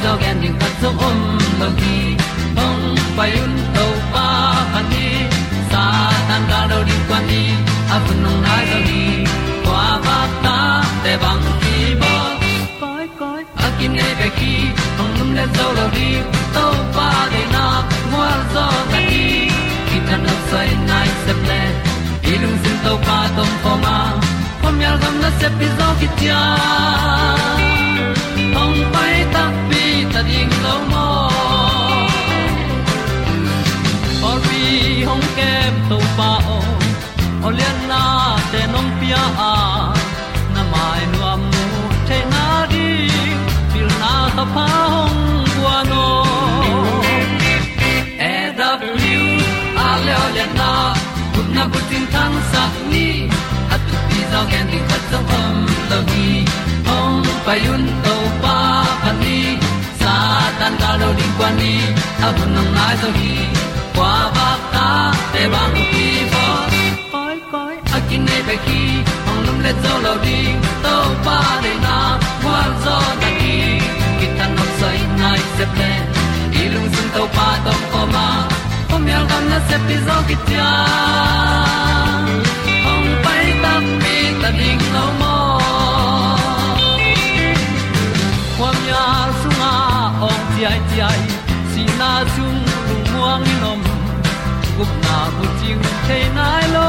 ti zo gen ding khat zo om lo gi hong pai un to pa han ni sa tan ga do di kwan ni a bu nong nai zo ni kwa ba ta te bang ki bo koi koi a kim nei be ki hong lum le zo lo di to pa de na mo zo ta ni ki tan no sai nai se ple ilung sin to pa tom ko ma pom yal gam na se pi zo ki tia hong nong a na mai nu am mu te na di pil na ta pa hong bua no e da blue a le olian na kun na bu tin tan sa ni. At ti zo gen di khat zo om lo gi hong pai to pa pa ni. Sa tan ga lo di kwan ni. A bu nang na zo gi kwa ba ta te bang nei pe ki hong lum le zo lo ding to pa de na kwa zo ta ki ki nok sai nai se ple ilung sun to pa tom ko ma. Pom yal gam na se pi zo ki tia hong pai ta mi ta ding lo mo kwam ya sunga ong ti ai ti ai. Si na zum lu muang ni nom gup na bu ting te nai lo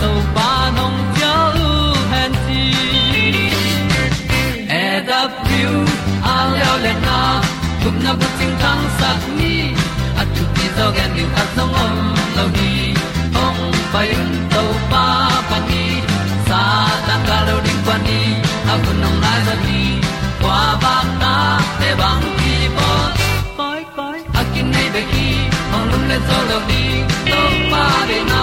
to pa nong pia u han ti e da pru a leo le na gup na bu ting tang sat ni at tu ti zo gen ni at song om lo ni ong pai un to pa pa ni sa tan ga lo ding pa ni a bu nong lai za ni kwa ba ta te bang ki bo. Koi koi a kin nei be ki. Ong lum le zo lo ni to pa de na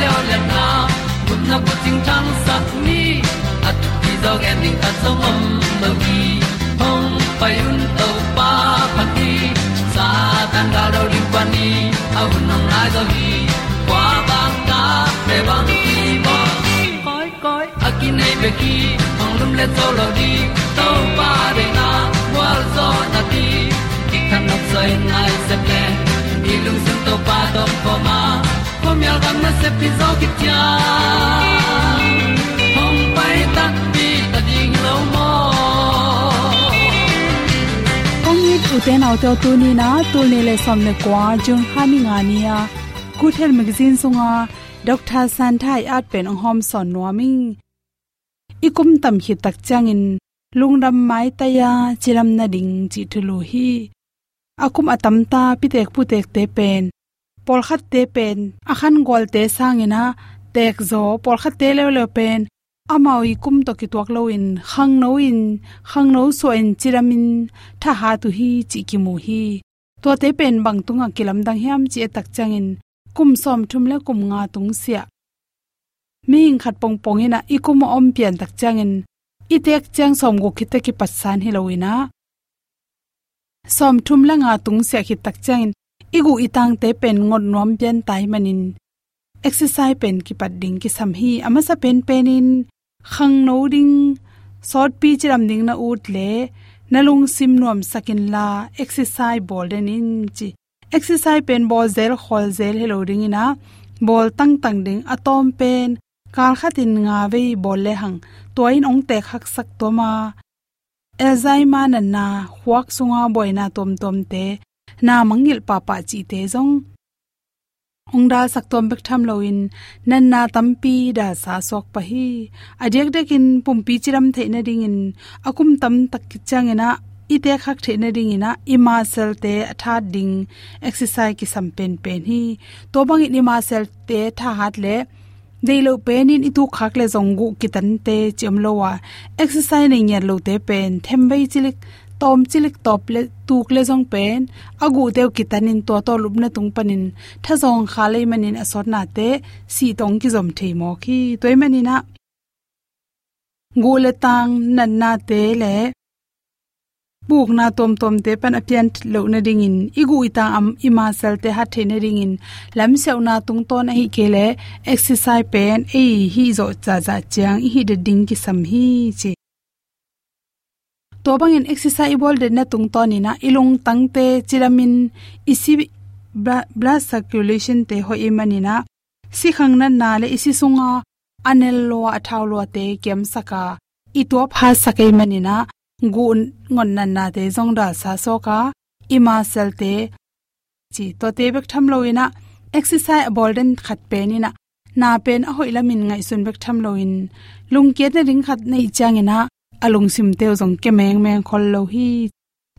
Leo le na kun na ko ting tang sa ni at ti dog ending ta zong om no gi hong pai un to pa pa ti sa tan ga do ri pa ni a au nong lai do gi kwa ba ta pe bang ti bo koi koi a ki nei be ki hong lum le to lo di to pa de na wa zo na ti ki kan nok sai nai se ple ilung lung sun to pa do po ma mi al gam na se pi zo ki tia hong pai ta pi ta ding lo mo ong ni tu te nau to tu ni na tu ni le som le kwa jun ha mi nga ni ya good health magazine sunga dr. San thai at pen ong hom son no nuaming. Ikum tam hi tak chang changin lungram mai ta ya chiram na ding chi thulu hi. Akum atam ta pitek putek te pen polkhat te pen. Akhan gol te sangena tek zo polkhat te le le pen. Amawi kum to ki tuak lo in. Khang no in. Khang no so en chiramin tha ha tu hi, chi ki mu hi. To te pen bang tunga kilam dang hiam chi e tak changin kum som thum le kum nga tung sia. Ming khat pong pong ina ikum om pian tak changin itek chang som go khite ki patsan hi loina som thum la nga tung sia khi tak changin igu itang te pen ngot nom pen tai manin. Exercise pen ki pat ding ki sam hi. Ama sa pen penin. Khang no ding. Sort pi chiram ding na ut le. Nalung sim nuam sakin la. Exercise bol den in chi. Exercise pen bol zel, khol zel, hello ding ina. Bol tang tang ding, atom pen. Kal khatin nga ve bol le hang. Toin ong te khak sak to ma alzheimer na na. Huak sunga boina tom tom te na mangil pa pa chi te jong ongda saktom bek tham loin nan na tampi da sa sok pa hi. Adek dekin pumpi chiram theina ding in, akum tam tak changena ite khak theina ding ina ima sel te atha ding, exercise ki sam pen pen hi. To bang ni ma sel te tha hat le deilo pen in itu khak le zongu kitan te chem lo wa. Exercise nei nyar lo te pen thembai chilik tom chilik top le, tuk le jong pen, agu teu kitanin to to lupna tung panin, tha jong khale manin asot na te, si tong ki zom thei mo khi toy manina ngule tang nan na te le, buk na tom tom te pan apian lo na ding in igu ita am ima sel te ha the na ring in, lam seu na tung ton hi ke le, exercise pen e hi zo cha cha chang hi de ding ki sam hi che to bang in exercise bol de na tung ton ina ilung tang te chiramin isi blood circulation te ho imanina si khang na na le isi sunga anel lo athaw lo te kem saka. I to pha sakai manina gun ngon nan na te zong da sa so ka. Ima sel te chi to te bek tham lo ina. Exercise bolden khat pe ni na. Na pen a hoi lamin ngai sun bek tham lo in. Lung ke na ring khat nei chang ina alung sim te zong ke meng meng khol lo hi.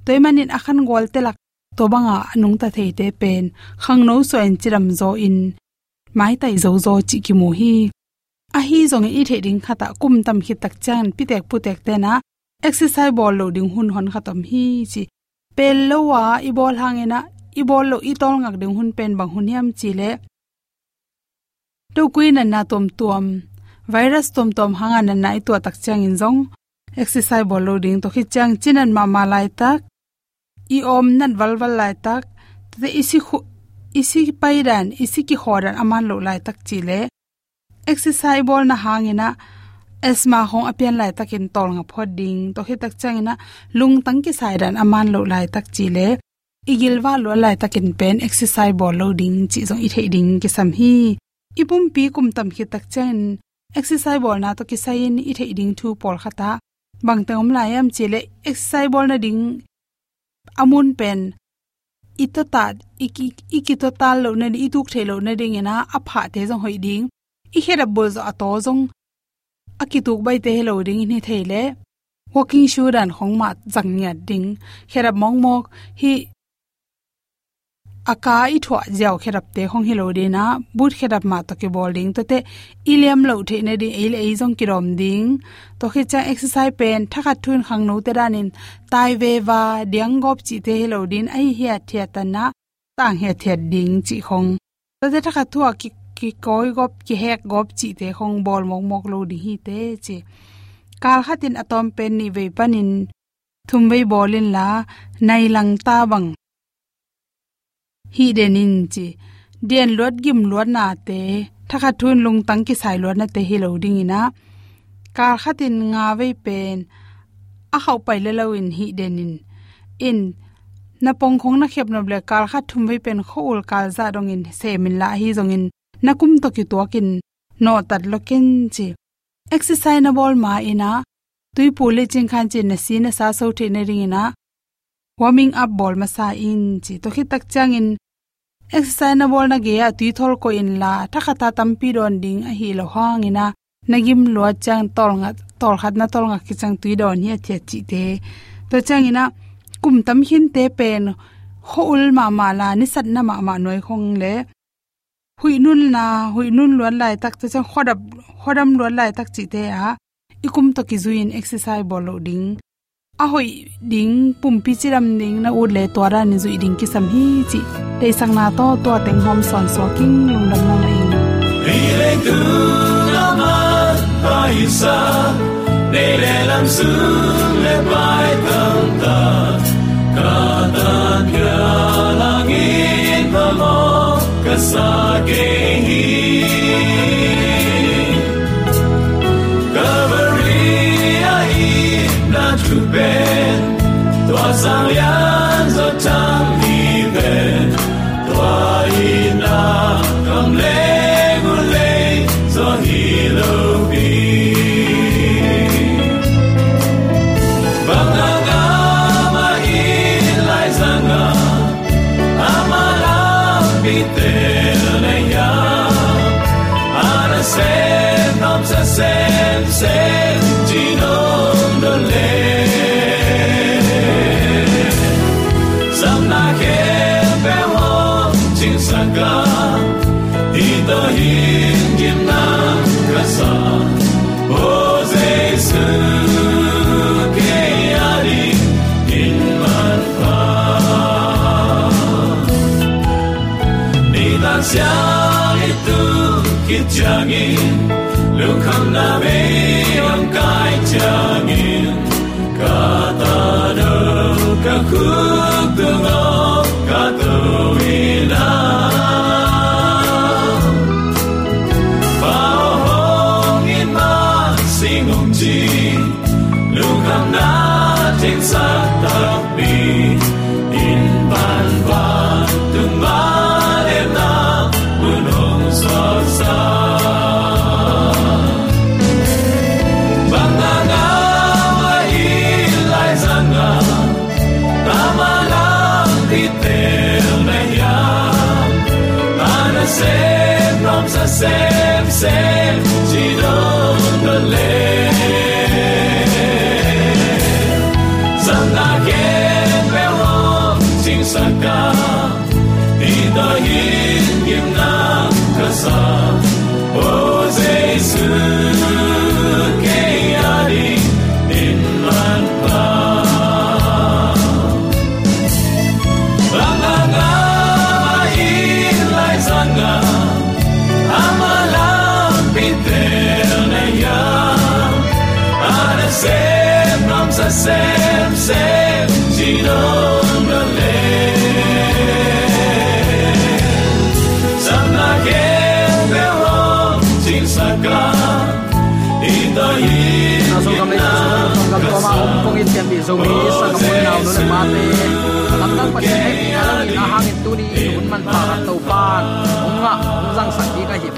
Toy manin akhan gol te lak. To banga anung ta thei te pen. Khang no so en chiram zo in. Mai tai zo zo chi ki mu hi. A hi zong i the ding khata kum tam hi tak chan pi tek pu tek te na. Exercise ball lo ding hun hon khatam hi chi. Pel lo wa i ball hangena i ball lo i tol ngak ding hun pen bang hun yam chi le. To queen na tom tom virus tom tom hanga na nai to tak chang in zong exercise ball loading, to khi chang chinan ma ma lai tak. I om nan wal wal lai tak. Te isi khu isi pairan isi ki horan aman lo lai tak chi le. Exercise ball na hangina asma hong apian lai takin tol nga phoding to he tak changina lung tang ki sairan aman lo lai tak chi le. Igil lo lai takin pen exercise ball loading chi zong i thei ki sam hi. Ipum pi kum tam khi tak chen exercise ball na to ki sain i thei ding thu pol khata bang tem lai am chile exercise bol na ding amun pen. Ito ta iki iki to tal lo na i tuk thelo na ding ena apha te jong hoi ding i hera bol zo ato jong akituk bai te hello ding ni theile walking shoe dan khong ma changnya ding kherap mong mok. Hi aka i thwa jaw kherap te hong hello de na but kherap ma to ke bowling to te iliam lo the ne di ele ei jong kirom ding to khe cha exercise pen thaka thun khang no te ranin tai ve wa diang gop chi te hello din ai hia thia ta na tang he thia ding chi khong to te thaka thua ki ki koi gop ki hek gop chi te khong bol mok mok lo di hi te che kal khatin atom pen ni ve panin thum ve bolin la nai lang ta bang hi denin chi den lot gim lot na te thakha thun lung tang ki sai lot na te hi lo ding ina kal khatin nga vei pen a hau pai le lo in hi denin in na pong khong na khep no ble kal kha thum vei pen khol kal za dong in se min la hi zong in nakum to ki to kin no tat lokin chi exercise na bol ma ina tui pule ching khan chi na si na sa so the na ring ina warming up bol ma sa in chi. To khit tak chang in exercise na bol na ge a tui thol ko in la. Tha khata tampi don ding a hi lo hang ina. Nagim lo chang tol nga, tol khat na tol nga ki chang tui don hi a chi te. To chang ina, kum tam hin te pen hol ma ma la, ni sat na ma ma noi khong le. Hui nun na, hui nun luan lai tak cha khodap khodam luan lai tak chi te a. Ikum to ki zuin exercise bolo ding ahoi, ding pumpi chiram ding, na ud le twara ni zui ding ki sam hi chi. Te sang na to to teng hom son so king, lung dam na in ri le tu na ma, pa isa de le lam su le pai tam ta. Ka ta kya lang in pa mo, ka sa ke hi. tu ben sáng sang yan zo đi về ben toi na kam lê ngun lê zo hi lô bi. Bang na ga ma hi lai sang ga amara bi te le ya ara sẽ nam se se se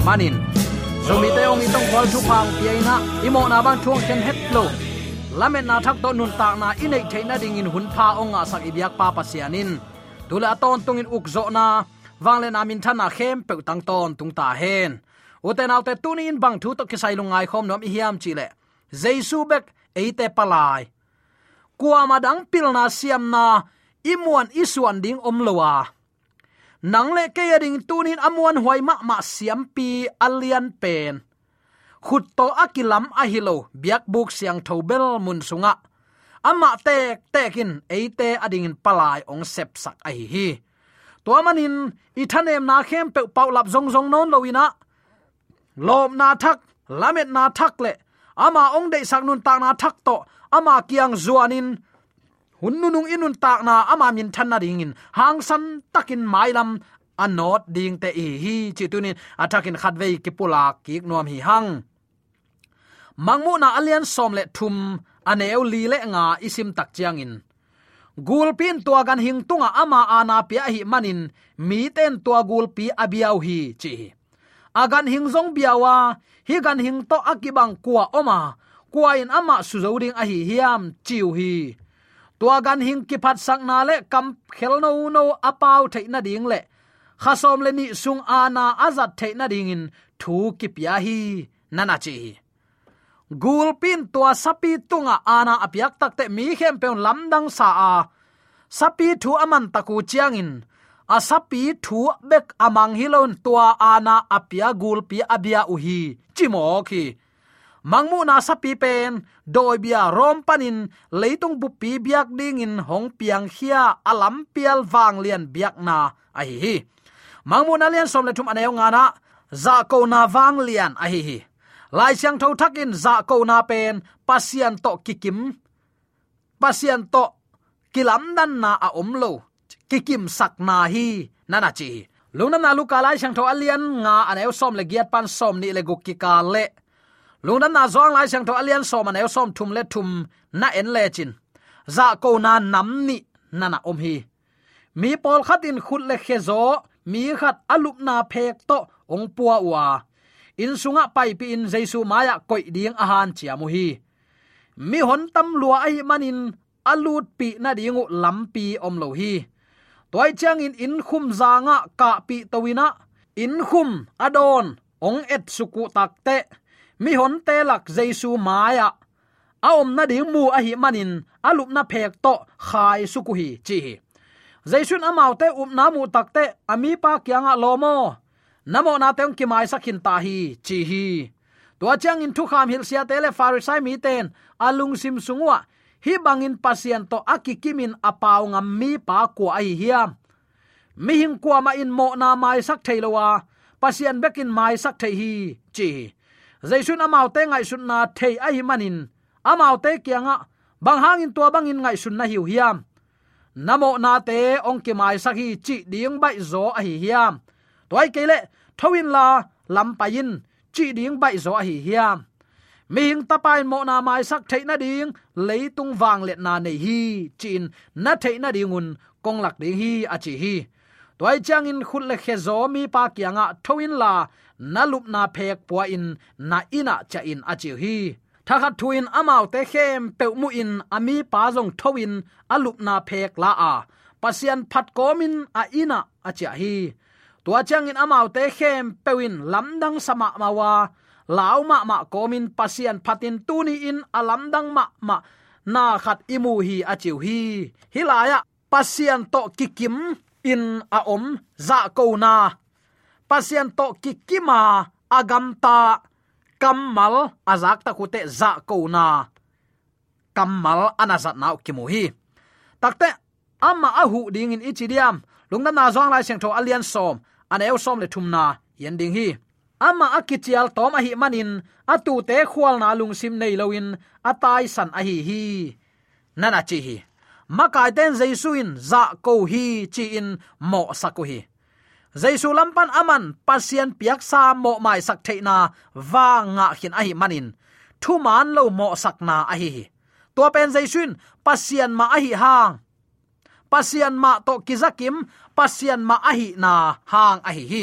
manin. Zomi te ong itong khol thu phang pi na imo na bang thuang chen het lo lamet na thak to nun tak na inei theina ding in hun pha ong a sak ibyak pa pa sianin tula ton tung in uk zo na wangle na min thana khem pe tang ton tung ta hen uten autte tunin bang thu to kisai lungai khom nom hiam chile jaisu bek eite palai kwa madang pilna siam na imuan isuan ding om lowa nang le ke ding tunin amuan huai ma ma siam pi alian pen. Khut to akilam ahilo biak buk siang thobel mun sunga. Ama tek tekin eite ading in palai ong sep sak ahi hi to manin ithanem na khem pe paulap zong zong non loina lom na thak, lamet na thak le. Ama ong de sak nun ta na thak to. Ama kiang zuanin hununung inun takna ama min thanna ringin hangsan takin mailam anot ding te e hi chitunin atakin khatwei ki pula ki nuam hi hang. Mangmu na alian som le thum aneu li le nga isim tak chiang in tua gan hing tunga ama ana pia hi manin. Mi ten tua gulpi abiau hi chi agan hing zong biawa, hi gan hing to akibang kwa oma. Kwa in ama suzoding a hi hiam chiu hi tua gan hing ki phat sak na le, kam khel no no apau thei na ding le. Khasom le ni sung ana azat thei na ding in, thu ki pya hi nana chi gul pin tua sapi tunga ana apiak takte mi khem pe lamdang sa a. Sapi thu aman taku chiang in. Asapi thu bek amang hilon tua ana apia gul pi abia uhi chimo khi mangmu na sapi pen, doi bia rom panin, leitung bu pi biak ding in hong piang khia alam pial wang lian biak na. Ai hi mangmu na lian som le thum anayo nga na, za ko na wang lian. Ai hi lai siang thak in za ko na pen, pasian to kikim. Pasian to kilam dan na a om lo. Kikim sak na hi. Nana chi. Lungnam na luka lai siang thau alian nga anayo som le giat pan som ni le guk ki ka le lungnam na zong lai siang tho alian som aneu som thum le thum na en le chin za dạ ko na nam ni nana om hi. Mi pol khatin khut le khe zo mi khat alup na phek to ong puwa wa in sunga pai pi in jaisu maya koi ding ahan chiamu hi. Mi hon tam lua ai manin alut pi na dingu lampi om lo hi. Toy chang in in khum zanga ka pi towina in khum adon ong et suku takte mi hon te lak jesu maya aom na ding mu a hi manin alup na phek to khai suku hi, chi hi. Jaisun amau te up na mu takte ami pa kyanga lomo namo na teng ki mai sakhin ta hi, chi hi. To chang in thu kham hil sia tele farisai mi ten alung sim sungwa hi bangin pasien to akikimin apaw ngam mi pa ko ai hiam. Mi hing kwa ma in mo na mai sak theilowa pasien bekin mai sak thei hi, chi zaisun amau te ngai sun na thei ai manin. Amau te kianga, bang hangin tua bangin ngai sun na hiu hiam. Namo na te ong ki mai sakhi chi ding bai zo a hi hiam. Toy kele thawin la lampain chi ding bai zo a hi hiam. Mi hing tapai mo na mai sak thei na ding leitung wang let na nei hi chin na thei na dingun kong lak ding hi a chi hi. Toy chang in khul le khe zo mi pa kianga thawin la na lup na phek puwa in, na ina cha in a chi hi. Thakhat thuin amau te khem pe mu in ami pa jong thowin alup na phek la a. Pasian phat komin a ina a cha hi. Tua chang in amau te khem pewin lamdang sama mawa lau ma ma komin pasian phatin tuni in alamdang ma ma na khat imu hi a chiu hi. Hilaya pasian to kikim in a om, za ko na pasian to kikima agamta kammal azak ta kute za ko na kammal anazat nau kimu hi takte amma ahu ding in ichidiam lungna na zong lai seng tho alian som. An eu som le thumna. Yen ding hi. Amma akichial tom a hi manin. Atu te khwal na lung sim nei loin atai san a hi. Hi nana chi hi. Makai ten jesuin za ko hi chi in mo sakuhi. hi jaisu lampan aman, pasien piak sa mo mai sak theina wa nga khin ahi manin. Thu man lo mo sak na a hi. To pen jaisun, pasien ma ahi hang. Pasian ma to kizakim pasian ma ahi na hang ahi hi.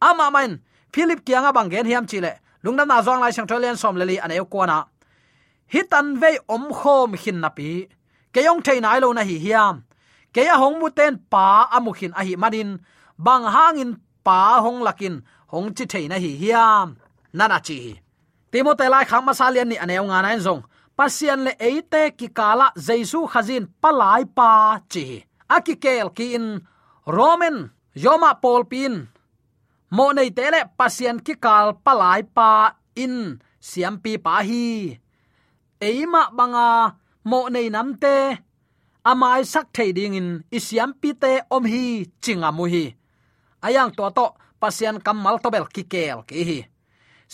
Ama man philip kianga bangen hiam chile lungna na zong lai sang som leli an eu kona hitan ve om khom khin na pi. Keyong thein ai lo na hi hiam. Keya hong mu ten pa amukhin ahi manin bang hangin pa hong lakin hong chi thei na hi hiam nana chi timote lai khang masalian ni aneu nga nai zong. Pasian le eite ki kala jesu khazin palai pa chi akikel ki in roman yoma pol pin mo nei tele pasian ki kal palai pa in siam pi pa hi eima banga mo nei namte amai sak thei ding in isiam pi te om hi chinga mu hi ayang to to pasian kamal tobel kikel ki hi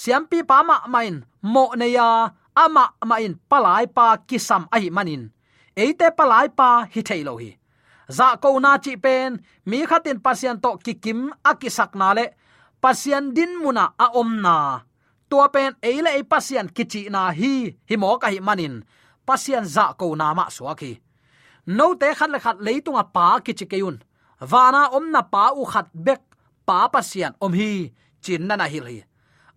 siam pi pa ma main, mo ne ya, ama main palai pa kisam ai manin. Eite palai pa hi thailo hi za ko na chi pen, mi khatin pasian to kikim akisak na le. Pasian din muna a om na. Tua pen eile e pasian kichi na hi hi mo ka hi manin. Pasian za ko na ma suaki no te khat le khat leitunga pa kichi keun wana om na pa u khat bek pa pasian om hi, chin na na hi hi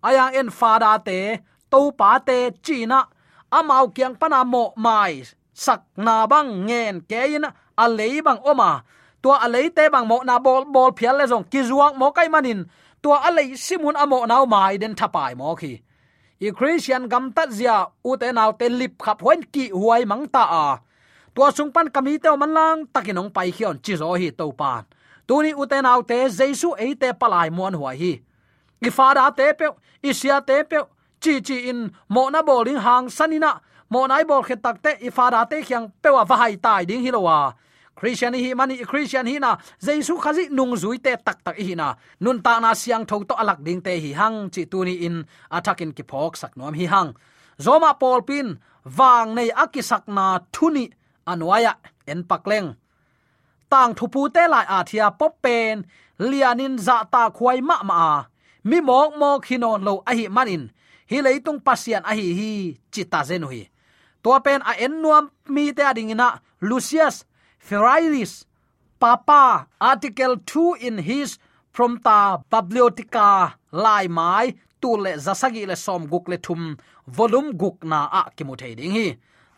ayang en fada te to pa te, china, amau kyang pana mo mai, sak na bang ngen kein, a lei bang oma. Tua a lei te bang mo na bol bol phial le jong ki zuang mo kai manin. Tua a lei simun amo nau mai den thapai mo khi. I christian gam ta zia, u te nau te lip khap hoin ki huai mang ta a tua sung pan kami te man lang takinong pai khion chi zo hi to pan tuni uten autte jesu eite palai mon huai hi. I fada te pe i sia te pe chi chi in mo na bowling hang sanina mo nai bol khet tak te i fada te khyang pe wa vai tai ding hi lowa christian hi mani, christian hi na jesu khazi nung zui te tak tak hi na. Nun ta na siang tho to alak ding te hi hang, chi tuni in atakin ki phok sak nom hi hang. Zoma pol pin wang nei akisak na thuni anwaya en pakleng tang thu pu te lai a thia pop pen lianin za ta khwai ma ma mi mok mo khinon lo a hi manin hi leitung pasian a hi hi chita zenu hi to pen a en nuam mi te ading ina lucius ferraris papa article 2 in his from ta bibliotheca lai mai tu le zasagi le som guk le thum volume guk na a kimu thei ding hi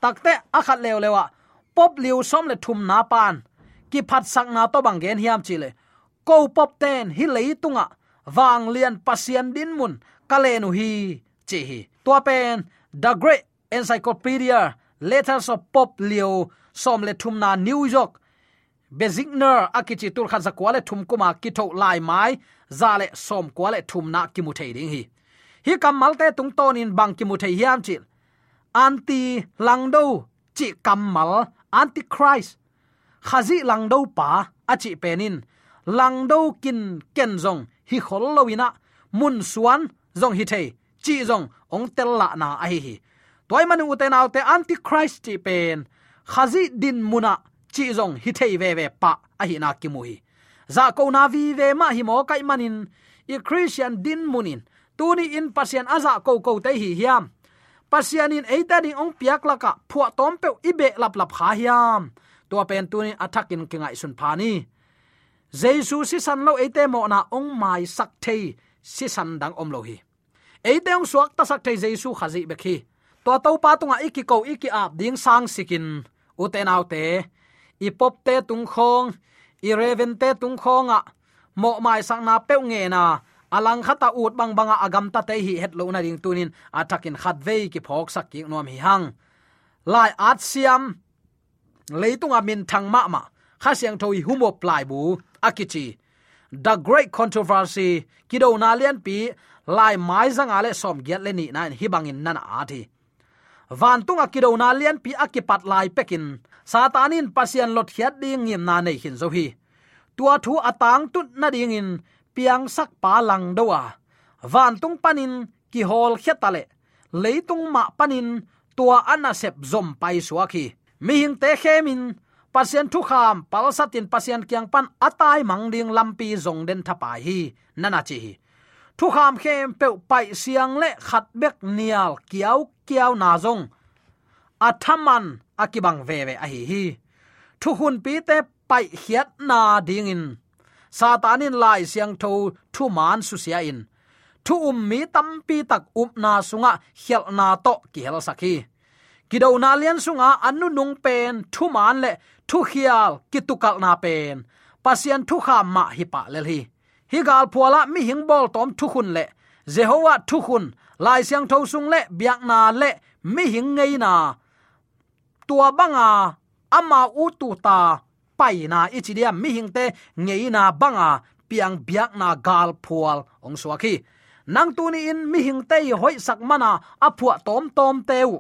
takte akhat lew lewa pop liu som le thum na pan. Ki phat sak na to bang gen hiam chile ko pop ten hi leitunga wang lian pasien din mun. Kalenu hi, chi hi. Tua pen, the great encyclopedia, letters of pop Liu som le thum na new york. Bezigner akichi tur khan zakwa le thum kuma ki tho lai mai. Za le som kwa le thum na ki mu thei ding hi. Hi kamal te tung ton in bang ki mu thei hiam chi. Anti langdo chi kamal antichrist. Khazi langdo pa achi penin. Langdo kin ken zong, hi khol lowina mun suan, zong hi thei. Chi zong, ong tel la na ai hi toy manu uten autte antichrist chi pen. Khazi din muna, chi zong hi thei ve ve pa, a hi na ki mu hi. Za ko na vi ve ma hi mo kai manin. I christian din munin. Tuni in pasien aza ko ko te hi hiam pasianin eita ding ong piak laka, phua tom pe ibe lap lap kha hiam. To pen tuni athakin kingai sun phani jesu si san lo ete mo na ong mai sak thei si san dang om lo hi. Eite ong suak ta sak thei jesu khazi be khi. To to pa tunga iki ko iki ap ding sang sikin. Uten autte ipop te tung khong, i reven te tung khonga, mo mai sang na pe nge na alang khata ut bang banga agam ta te hi het lo na ding tunin, atakin khat ve ki phok sak ki nom hi hang. Lai at siam, leitung amin thang ma ma, kha siang thoi humo plai bu, akichi. The great controversy, kido na lian pi, lai mai zang ale som get le ni na hi bangin nan a thi van tunga kido na lian pi akipat lai pekin, satanin pasian lot hiat ding ngim na nei hin zo hi. Tua thu atang tut na ding in piang sak pa lang dowa van tung panin ki hol khetale leitung ma panin tua ana sep zom pai suaki mi hing te khemin pasien thu kham, pal satin pasien kyang pan atai mangding lampi zong den thapa hi, nana chi thu kham khem pe pai siang le khat bek nial kiao kiao na zong. Athaman akibang ve ve a hi hi. Thu hun pi te pai hiat na ding in satanin lai siang tho thu man su sia in. Thu um mi tam pi tak up na sunga hial na to ki hel sakhi kido na lian sunga anu nung pen, thu man le, thu hial kitukal na pen. Pasian thu kha ma hi pa le hi. Hi gal phuala mi hing bol tom thu khun le. Jehovah thu khun lai siang tho sung le, biak na le, mi hing ngei na. Tua banga, ama u tu ta pai na ichidia mi hingte ngei na banga piang biak na gal phual ong swaki nang tu ni in mi hingte hoi sak mana apua tom tom teu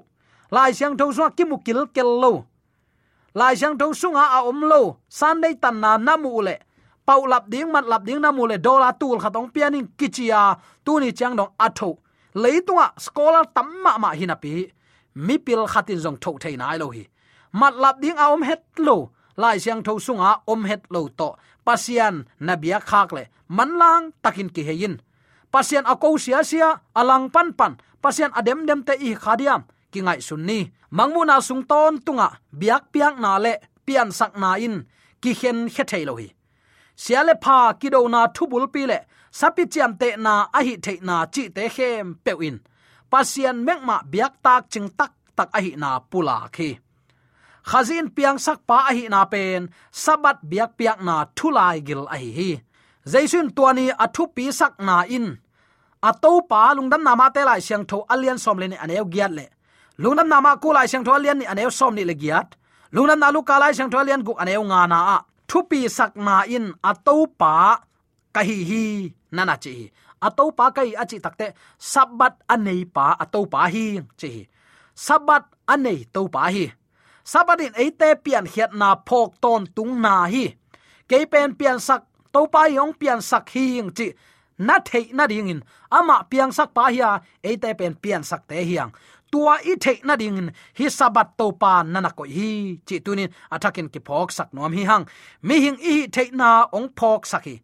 lai siang tho suwa ki mukil kel lo. Lai siang tho sunga a om lo. San dei tan na namu le. Pau lap ding, mat lap ding namu le. Dola tul khatong pianing kichia tu ni chang dong atho leitunga scholar tamma ma hinapi mi pil khatin jong tho thei ai lo hi. Mat lap ding a om het lo lai siang tho sunga om het lo to. Pasian nabia khak le. Manlang takin ki hein pasian ako sia sia alang pan pan. Pasian adem dem te i khadiam ki ngai sunni mangmuna sung ton tunga biak piak na le. Pian sak na in. Ki khen khe thei lo hi. Siale pha kido na thubul pi le. Sapi chiam te na a hi the na chi te khem pe in. Pasian mekma biak tak ching tak tak a hi na pula khi khazin piang sak pa ahi hi na pen, sabat biak piak na thulai gil a hi. Hi jaisun tuani athu pi sak na in. Ato pa lungdam nama te lai siang tho alian som le ni aneu giat le. Lungdam nama ku lai siang tho alian ni aneu som ni le giat. Lungdam na lu ka lai siang tho alian gu aneu nga na a. Thu pi sak na in ato pa kahi hi nana chi ato pa kai achi takte sabat anei pa ato pa hi chi sabat anei to pa hi sabadin eite pian hiat na phok ton tung na hi. Ke pen pian sak to pa yong pian sak hi ing chi. Na thei na ding in ama piang sak pa hiya eite pen pian sak te hiang tua i thei na ding in hi sabat to pa nana ko hi. Chi tunin athakin à ki phok sak nom hi hang mi hing i thei na ong phok sak hi.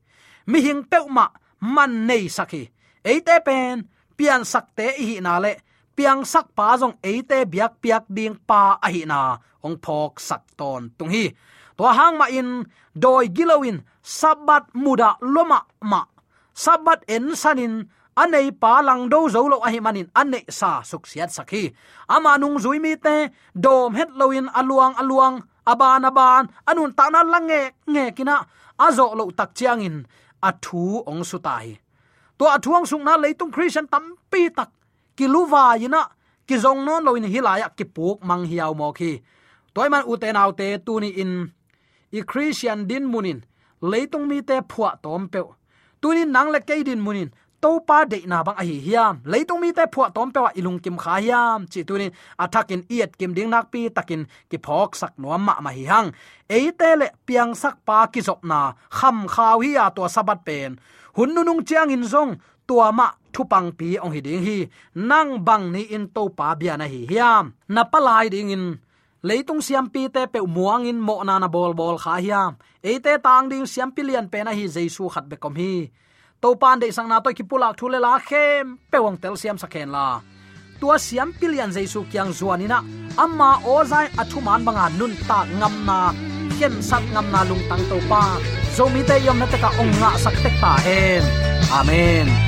Mi hing peuma man nei sak hi. Eite pen pian sak te hi na le piang sak pa jong eite biak piak ding pa a hi na. Ong phok sak ton tung hi. To hang ma in, doi gilowin sabat muda loma ma. Sabat en sanin, anei pa lang do zo lo a hi manin ane sa suk siat sakhi ama nung zui mi te, dom het loin aluang aluang, aban aban, anun ta na lange nge kina azo lo tak chiang in athu ong su tai. To athuang sung na leitung christian tam pi tak ki luwa ina ki zong non loin hilaya ki puk mang hiaw mo khi. Toy man uten autte tuni in, i christian din munin, leitung mi te phua tom pe tunin nang le ke din munin to pa de na bang a hi hiam. Leitung mi te phua tom pe wa ilung kim kha hiam. Chi tunin athakin iet kim ding nak pi, takin ki phok sak no ma ma hi hang. Eite le piang sak pa ki zop na, kham khaw hi ya to sabat pen. Hun nu nung chiang in zong, tua ma thu pang pi ong hi ding hi, nang bang ni in to pa bia na hi hiam. Na palai ding in. Leitung siam pi te pe muang in mo na na bol bol kha hiam. E te tang ding siam pi lian pe na hi jesu khat be kom hi. To pan de sang na to ki pulak thule la khem, pe wang tel siam sakhen la. Tua siam pilian jesu kyang zuanina amma ozai athu man banga nun ta ngam na khem sat ngam na lung tang to pa. Zomi te yom na te ka ong nga sak tek ta hen amen.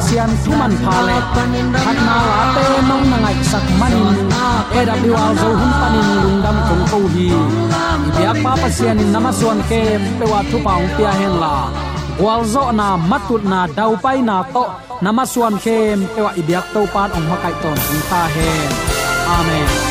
asian human phale khat na la te nong na ngai sak manin AWR zo hun panin lungdam kong ko hi ibyak pa pasian in namaswan ke pewa thu paung pia hen la wal zo na matut na dau pai na to namaswan khem pewa ibiak to pan ong makai ton ta hen amen